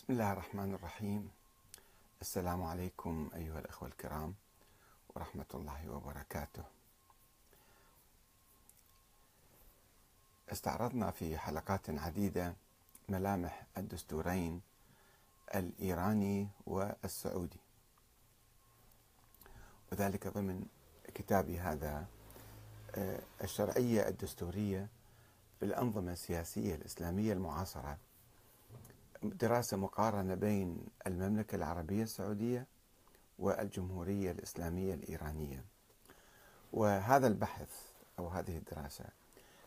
بسم الله الرحمن الرحيم السلام عليكم أيها الأخوة الكرام ورحمة الله وبركاته استعرضنا في حلقات عديدة ملامح الدستورين الإيراني والسعودي. وذلك ضمن كتابي هذا آه، الشرعية الدستورية في الأنظمة السياسية الإسلامية المعاصرة دراسة مقارنة بين المملكة العربية السعودية والجمهورية الإسلامية الإيرانية. وهذا البحث أو هذه الدراسة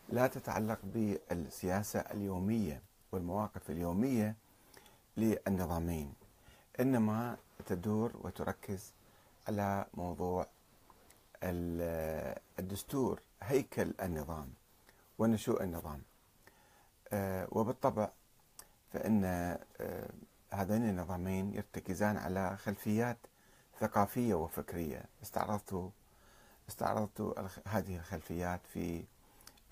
لا تتعلق بالسياسة اليومية والمواقف اليومية للنظامين إنما تدور وتركز على موضوع الدستور هيكل النظام ونشوء النظام. آه، وبالطبع فإن آه، هذين النظامين يرتكزان على خلفيات ثقافية وفكرية. استعرضت استعرضت هذه الخلفيات في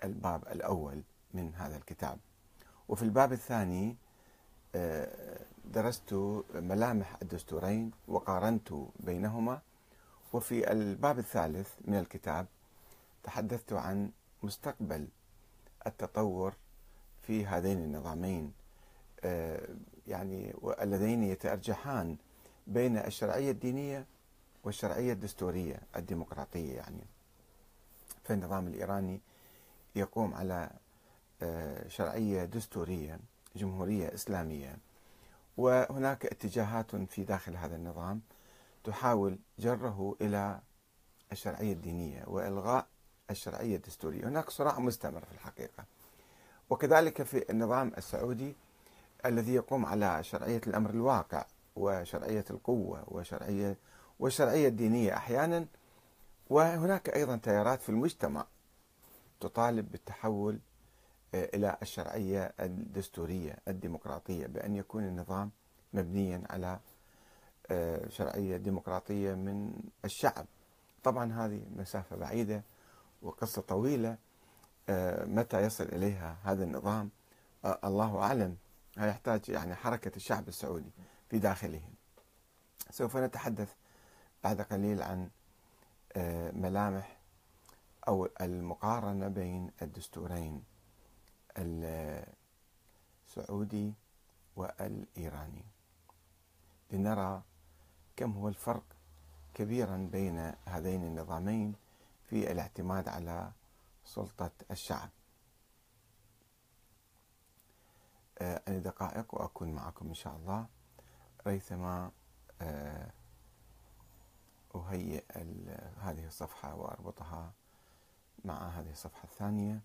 الباب الأول من هذا الكتاب. وفي الباب الثاني آه، درست ملامح الدستورين وقارنت بينهما. وفي الباب الثالث من الكتاب تحدثت عن مستقبل التطور في هذين النظامين. يعني اللذين يتأرجحان بين الشرعية الدينية والشرعية الدستورية الديمقراطية يعني. فالنظام الإيراني يقوم على آه، شرعية دستورية جمهورية إسلامية. وهناك اتجاهات في داخل هذا النظام تحاول جره إلى الشرعية الدينية وإلغاء الشرعية الدستورية. هناك صراع مستمر في الحقيقة. وكذلك في النظام السعودي الذي يقوم على شرعية الأمر الواقع وشرعية القوة وشرعية والشرعية الدينية أحيانا وهناك أيضا تيارات في المجتمع تطالب بالتحول آه، إلى الشرعية الدستورية الديمقراطية بأن يكون النظام مبنيا على آه، شرعية ديمقراطية من الشعب. طبعا هذه مسافة بعيدة وقصة طويلة آه، متى يصل إليها هذا النظام؟ الله أعلم. يحتاج يعني حركة الشعب السعودي في داخله سوف نتحدث بعد قليل عن آه، ملامح أو المقارنة بين الدستورين السعودي والإيراني. لنرى كم هو الفرق كبيرا بين هذين النظامين في الاعتماد على سلطة الشعب. آه، دقائق وأكون معكم إن شاء الله. ريثما آه، أهيئ هذه الصفحة وأربطها مع هذه الصفحة الثانية.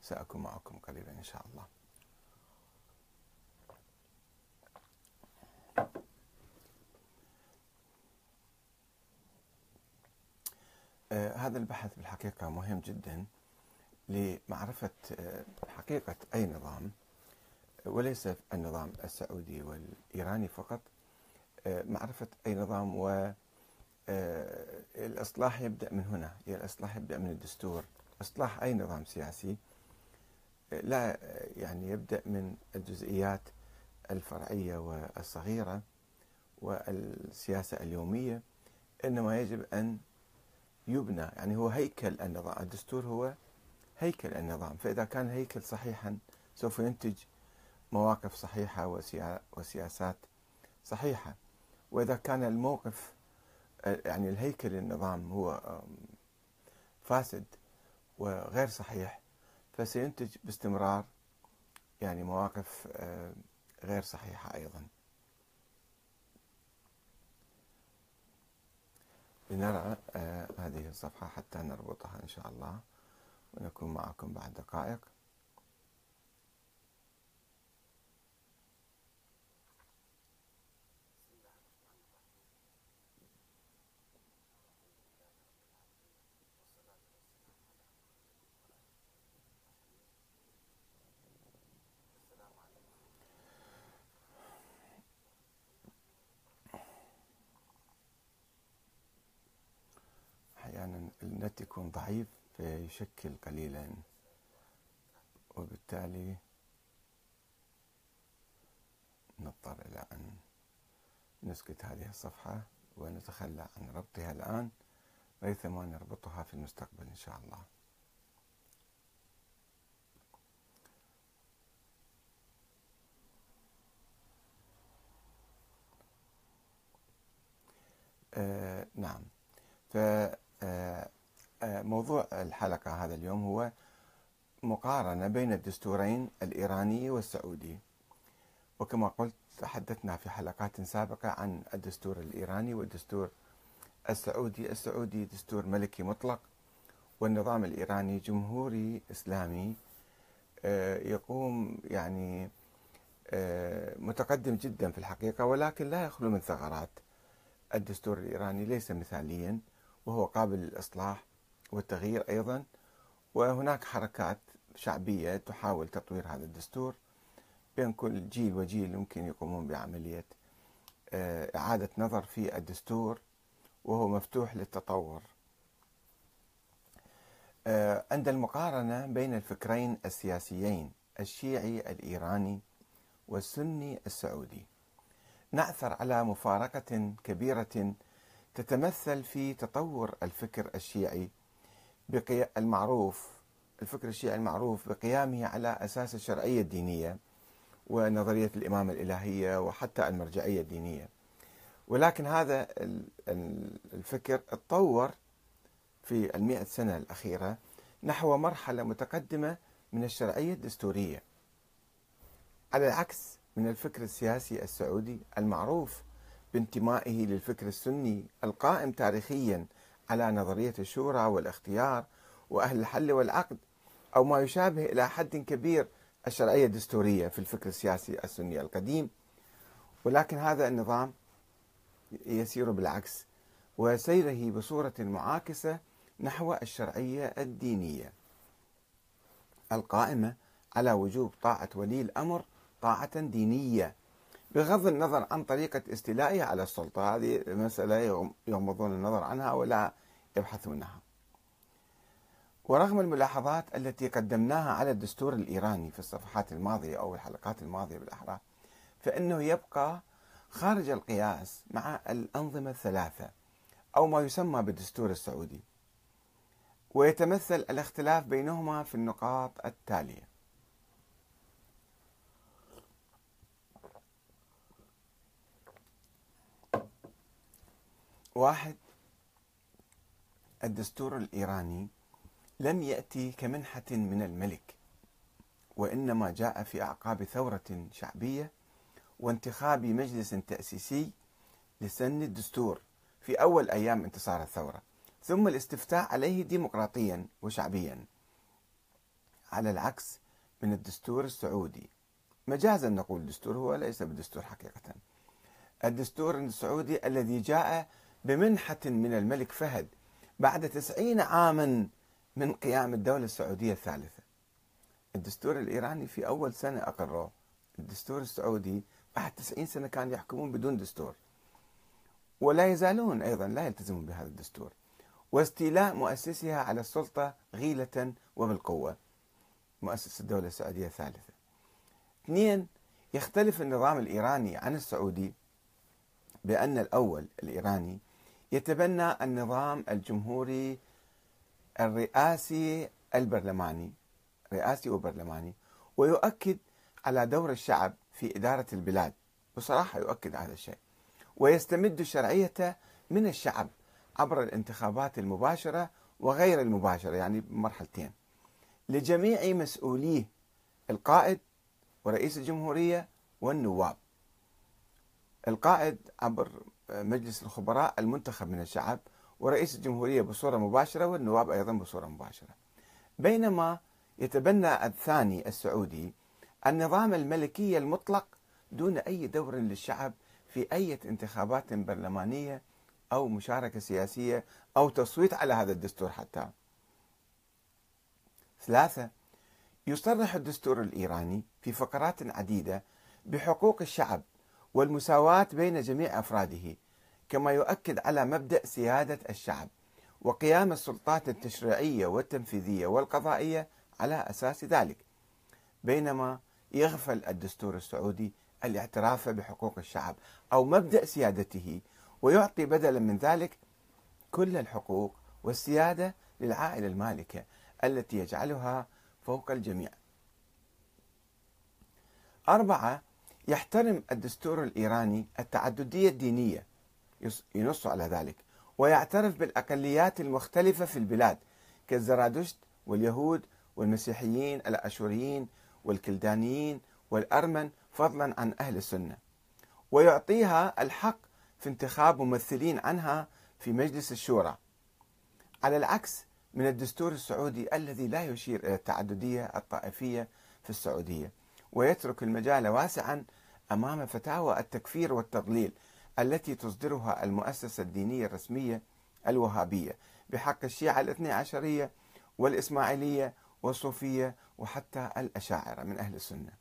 سأكون معكم قريبا إن شاء الله. هذا البحث بالحقيقة مهم جدا لمعرفة آه، حقيقة أي نظام وليس النظام السعودي والإيراني فقط آه، معرفة أي نظام والإصلاح يبدأ من هنا الإصلاح يبدأ من الدستور. إصلاح أي نظام سياسي لا يعني يبدأ من الجزئيات الفرعية والصغيرة والسياسة اليومية إنما يجب أن يبنى يعني هو هيكل النظام الدستور هو هيكل النظام. فإذا كان هيكل صحيحا سوف ينتج مواقف صحيحة وسياسات صحيحة. وإذا كان الموقف يعني الهيكل النظام هو فاسد وغير صحيح فسينتج باستمرار يعني مواقف غير صحيحة أيضا. لنرى آه، هذه الصفحة حتى نربطها إن شاء الله ونكون معكم بعد دقائق. النت يكون ضعيف فيشكل قليلا وبالتالي نضطر إلى أن نسكت هذه الصفحة ونتخلى عن ربطها الآن ريثما نربطها في المستقبل إن شاء الله. آه نعم. فموضوع آه، الحلقة هذا اليوم هو مقارنة بين الدستورين الإيراني والسعودي. وكما قلت تحدثنا في حلقات سابقة عن الدستور الإيراني والدستور السعودي. السعودي دستور ملكي مطلق والنظام الإيراني جمهوري إسلامي. آه، يقوم يعني آه، متقدم جدا في الحقيقة ولكن لا يخلو من ثغرات. الدستور الإيراني ليس مثاليا وهو قابل للإصلاح. والتغيير أيضا. وهناك حركات شعبية تحاول تطوير هذا الدستور بين كل جيل وجيل يمكن يقومون بعملية آه، إعادة نظر في الدستور وهو مفتوح للتطور. آه، عند المقارنة بين الفكرين السياسيين الشيعي الإيراني والسني السعودي نعثر على مفارقة كبيرة تتمثل في تطور الفكر الشيعي المعروف الفكر الشيعي المعروف بقيامه على أساس الشرعية الدينية ونظرية الإمامة الإلهية وحتى المرجعية الدينية. ولكن هذا الفكر تطور في المئة سنة الأخيرة نحو مرحلة متقدمة من الشرعية الدستورية. على العكس من الفكر السياسي السعودي المعروف بانتمائه للفكر السني القائم تاريخيا على نظرية الشورى والاختيار وأهل الحل والعقد أو ما يشابه إلى حد كبير الشرعية الدستورية في الفكر السياسي السني القديم. ولكن هذا النظام يسير بالعكس وسيره بصورة معاكسة نحو الشرعية الدينية. القائمة على وجوب طاعة ولي الأمر طاعة دينية بغض النظر عن طريقة استيلائه على السلطة هذه مسألة يغمضون النظر عنها ولا يبحثونها ورغم الملاحظات التي قدمناها على الدستور الإيراني في الصفحات الماضية أو الحلقات الماضية بالأحرى فإنه يبقى خارج القياس مع الأنظمة الثلاثة أو ما يسمى بالدستور السعودي ويتمثل الاختلاف بينهما في النقاط التالية. واحد الدستور الإيراني لم يأتي كمنحة من الملك وإنما جاء في أعقاب ثورة شعبية وانتخاب مجلس تأسيسي لسن الدستور في أول أيام انتصار الثورة ثم الاستفتاء عليه ديمقراطيا وشعبيا. على العكس من الدستور السعودي مجازا نقول الدستور هو ليس بالدستور حقيقة. الدستور السعودي الذي جاء بمنحة من الملك فهد بعد تسعين عاما من قيام الدولة السعودية الثالثة. الدستور الإيراني في أول سنة أقروه. الدستور السعودي بعد تسعين سنة كانوا يحكمون بدون دستور. ولا يزالون أيضا لا يلتزمون بهذا الدستور. واستيلاء مؤسسها على السلطة غيلة وبالقوة. مؤسس الدولة السعودية الثالثة. اثنين يختلف النظام الإيراني عن السعودي بأن الأول الإيراني يتبنى النظام الجمهوري الرئاسي البرلماني رئاسي وبرلماني ويؤكد على دور الشعب في إدارة البلاد. بصراحة يؤكد هذا الشيء. ويستمد الشرعية من الشعب عبر الانتخابات المباشرة وغير المباشرة يعني بمرحلتين. لجميع مسؤوليه القائد ورئيس الجمهورية والنواب. القائد عبر مجلس الخبراء المنتخب من الشعب ورئيس الجمهورية بصورة مباشرة والنواب أيضا بصورة مباشرة. بينما يتبنى الثاني السعودي النظام الملكي المطلق دون أي دور للشعب في أي انتخابات برلمانية أو مشاركة سياسية أو تصويت على هذا الدستور حتى. ثلاثة يصرح الدستور الإيراني في فقرات عديدة بحقوق الشعب والمساواة بين جميع أفراده كما يؤكد على مبدأ سيادة الشعب وقيام السلطات التشريعية والتنفيذية والقضائية على أساس ذلك بينما يغفل الدستور السعودي الاعتراف بحقوق الشعب أو مبدأ سيادته ويعطي بدلا من ذلك كل الحقوق والسيادة للعائلة المالكة التي يجعلها فوق الجميع. أربعة يحترم الدستور الإيراني التعددية الدينية ينص على ذلك. ويعترف بالأقليات المختلفة في البلاد كالزرادشت واليهود والمسيحيين الأشوريين والكلدانيين والأرمن فضلا عن أهل السنة. ويعطيها الحق في انتخاب ممثلين عنها في مجلس الشورى. على العكس من الدستور السعودي الذي لا يشير إلى التعددية الطائفية في السعودية ويترك المجال واسعا أمام فتاوى التكفير والتضليل التي تصدرها المؤسسة الدينية الرسمية الوهابية بحق الشيعة الاثني عشرية والإسماعيلية والصوفية وحتى الأشاعرة من أهل السنة.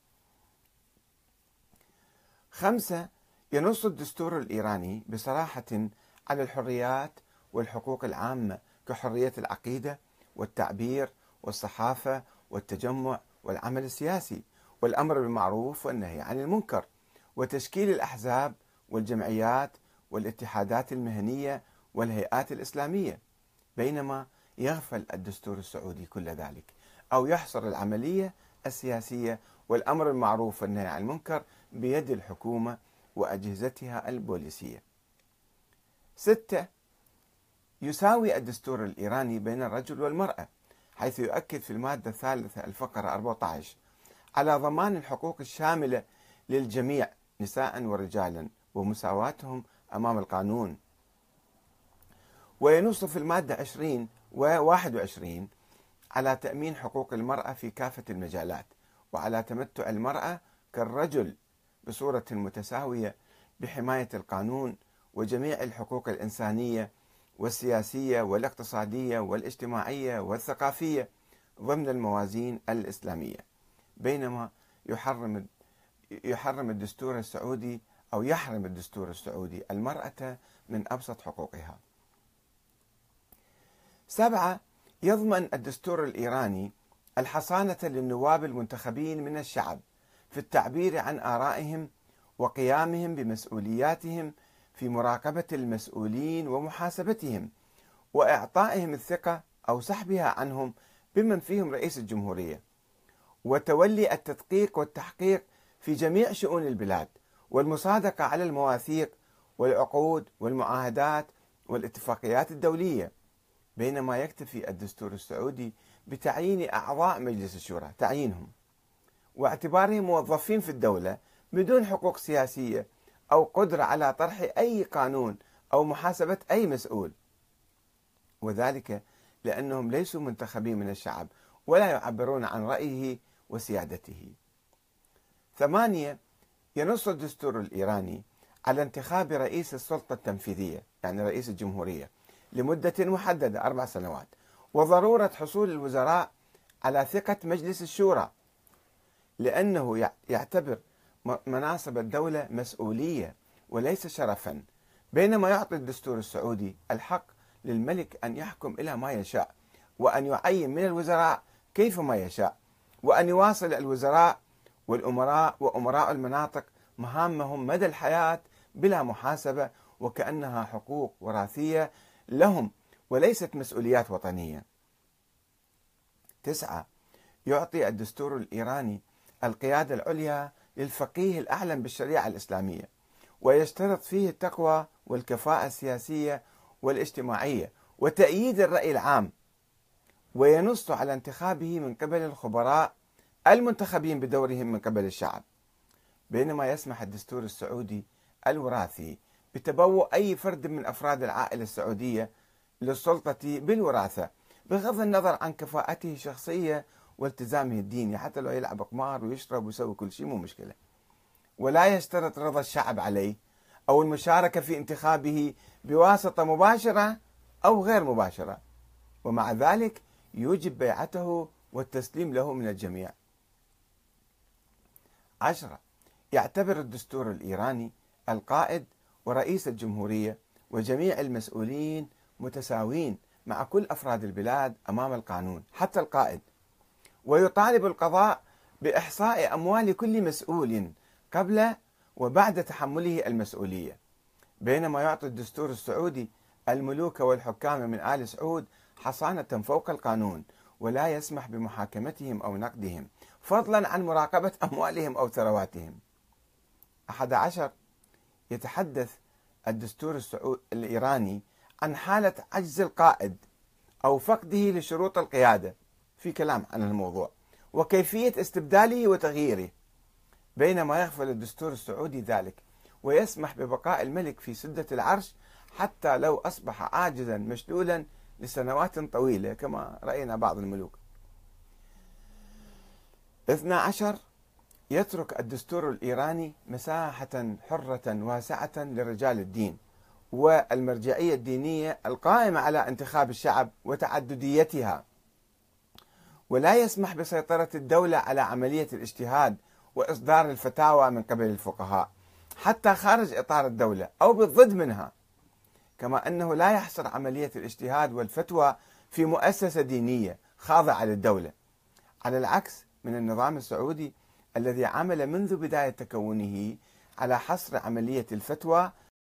خمسة ينص الدستور الإيراني بصراحة على الحريات والحقوق العامة كحرية العقيدة والتعبير والصحافة والتجمع والعمل السياسي والأمر بالمعروف والنهي عن المنكر وتشكيل الأحزاب والجمعيات والاتحادات المهنية والهيئات الإسلامية بينما يغفل الدستور السعودي كل ذلك أو يحصر العملية السياسية والأمر بالمعروف والنهي عن المنكر بيد الحكومة وأجهزتها البوليسية. ستة يساوي الدستور الإيراني بين الرجل والمرأة حيث يؤكد في المادة الثالثة الفقرة 14 على ضمان الحقوق الشاملة للجميع نساء ورجالا ومساواتهم أمام القانون. وينص في المادة 20 و 21 على تأمين حقوق المرأة في كافة المجالات وعلى تمتع المرأة كالرجل بصورة متساوية بحماية القانون وجميع الحقوق الإنسانية والسياسية والاقتصادية والاجتماعية والثقافية ضمن الموازين الإسلامية. بينما يحرم يحرم الدستور السعودي أو يحرم الدستور السعودي المرأة من أبسط حقوقها. سبعة يضمن الدستور الإيراني الحصانة للنواب المنتخبين من الشعب في التعبير عن آرائهم وقيامهم بمسؤولياتهم في مراقبة المسؤولين ومحاسبتهم وإعطائهم الثقة أو سحبها عنهم بمن فيهم رئيس الجمهورية. وتولي التدقيق والتحقيق في جميع شؤون البلاد والمصادقة على المواثيق والعقود والمعاهدات والاتفاقيات الدولية بينما يكتفي الدستور السعودي بتعيين أعضاء مجلس الشورى تعيينهم واعتبارهم موظفين في الدولة بدون حقوق سياسية أو قدرة على طرح أي قانون أو محاسبة أي مسؤول وذلك لأنهم ليسوا منتخبين من الشعب ولا يعبرون عن رأيه وسيادته. ثمانية ينص الدستور الإيراني على انتخاب رئيس السلطة التنفيذية يعني رئيس الجمهورية لمدة محددة أربع سنوات وضرورة حصول الوزراء على ثقة مجلس الشورى لأنه يعتبر مناصب الدولة مسؤولية وليس شرفا بينما يعطي الدستور السعودي الحق للملك أن يحكم إلى ما يشاء وأن يعين من الوزراء كيفما يشاء وأن يواصل الوزراء والأمراء وأمراء المناطق مهامهم مدى الحياة بلا محاسبة وكأنها حقوق وراثية لهم وليست مسؤوليات وطنية. تسعة يعطي الدستور الإيراني القيادة العليا للفقيه الأعلم بالشريعة الإسلامية ويشترط فيه التقوى والكفاءة السياسية والاجتماعية وتأييد الرأي العام وينص على انتخابه من قبل الخبراء المنتخبين بدورهم من قبل الشعب بينما يسمح الدستور السعودي الوراثي بتبوء أي فرد من أفراد العائلة السعودية للسلطة بالوراثة بغض النظر عن كفاءته الشخصية والتزامه الديني حتى لو يلعب قمار ويشرب ويسوي كل شيء مو مشكلة. ولا يشترط رضا الشعب عليه أو المشاركة في انتخابه بواسطة مباشرة أو غير مباشرة. ومع ذلك يوجب بيعته والتسليم له من الجميع. عشرة. يعتبر الدستور الإيراني القائد ورئيس الجمهورية وجميع المسؤولين متساوين مع كل أفراد البلاد أمام القانون حتى القائد. ويطالب القضاء بإحصاء أموال كل مسؤول قبل وبعد تحمله المسؤولية. بينما يعطي الدستور السعودي الملوك والحكام من آل سعود حصانة فوق القانون ولا يسمح بمحاكمتهم أو نقدهم. فضلا عن مراقبة أموالهم أو ثرواتهم. أحد عشر. يتحدث الدستور السعودي الإيراني عن حالة عجز القائد أو فقده لشروط القيادة. في كلام عن الموضوع. وكيفية استبداله وتغييره. بينما يغفل الدستور السعودي ذلك ويسمح ببقاء الملك في سدة العرش حتى لو أصبح عاجزا مشلولا لسنوات طويلة كما رأينا بعض الملوك. 12 يترك الدستور الإيراني مساحة حرة واسعة لرجال الدين والمرجعية الدينية القائمة على انتخاب الشعب وتعدديتها. ولا يسمح بسيطرة الدولة على عملية الاجتهاد وإصدار الفتاوى من قبل الفقهاء حتى خارج إطار الدولة أو بالضد منها. كما أنه لا يحصر عملية الاجتهاد والفتوى في مؤسسة دينية خاضعة للدولة. على العكس من النظام السعودي الذي عمل منذ بداية تكونه على حصر عملية الفتوى